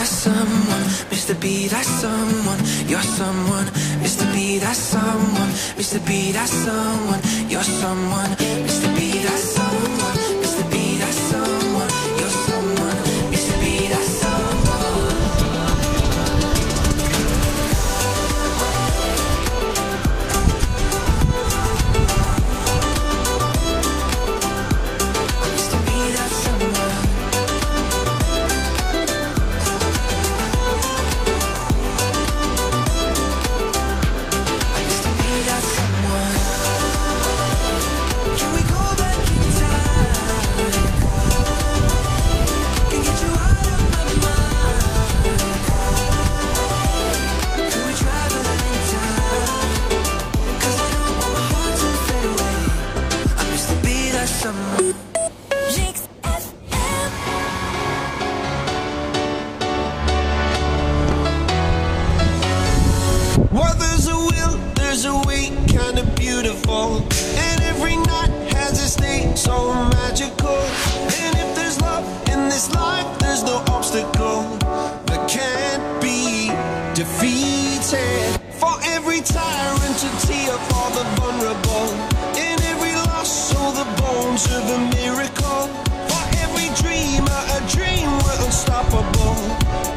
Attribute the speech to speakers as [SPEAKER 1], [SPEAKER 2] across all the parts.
[SPEAKER 1] that someone, Mr. Be that someone, you're someone, Mr. Be that someone, Mr. Be that someone, you're someone, Mr. Be that someone.
[SPEAKER 2] Will, there's a way, kinda beautiful. And every night has a day, so magical. And if there's love in this life, there's no obstacle that can't be defeated. For every tyrant to tear for the vulnerable. In every loss, all the bones of a miracle. For every dreamer, a dream we're unstoppable.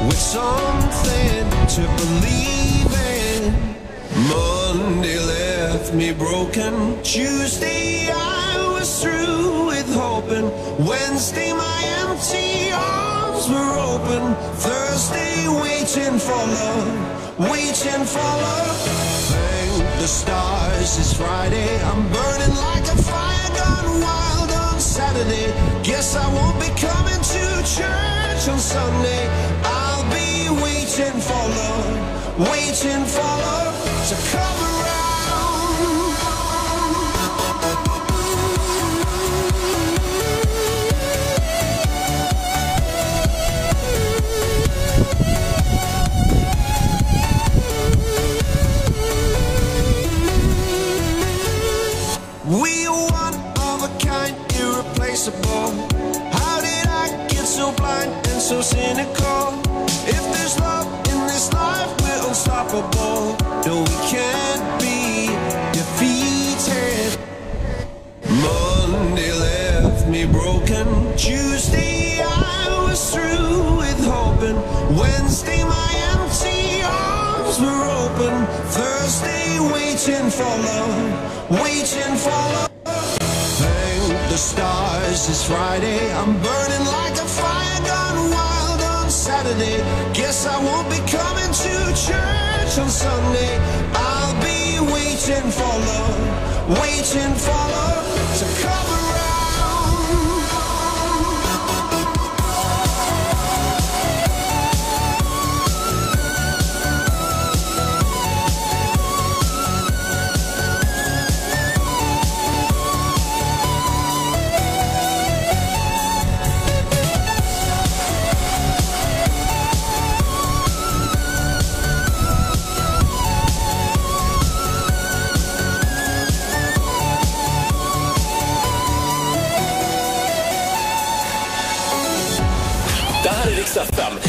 [SPEAKER 2] With something to believe in. Monday left me broken. Tuesday I was through with hoping. Wednesday my empty arms were open. Thursday waiting for love, waiting for love. Thank the stars it's Friday. I'm burning like a fire gone wild on Saturday. Guess I won't be coming to church on Sunday. I'll be waiting for love, waiting for love to come We are one of a kind, irreplaceable. How did I get so blind and so cynical? If there's love in this life, we're unstoppable. No, we can't be defeated. Monday left me broken. Tuesday I was through with hoping. Wednesday my empty arms were open. Thursday waiting for love, waiting for love. Thank the stars it's Friday. I'm burning like a fire gone wild on Saturday. Guess I won't be coming to church on Sunday. I'll be waiting for love, waiting for love. suffer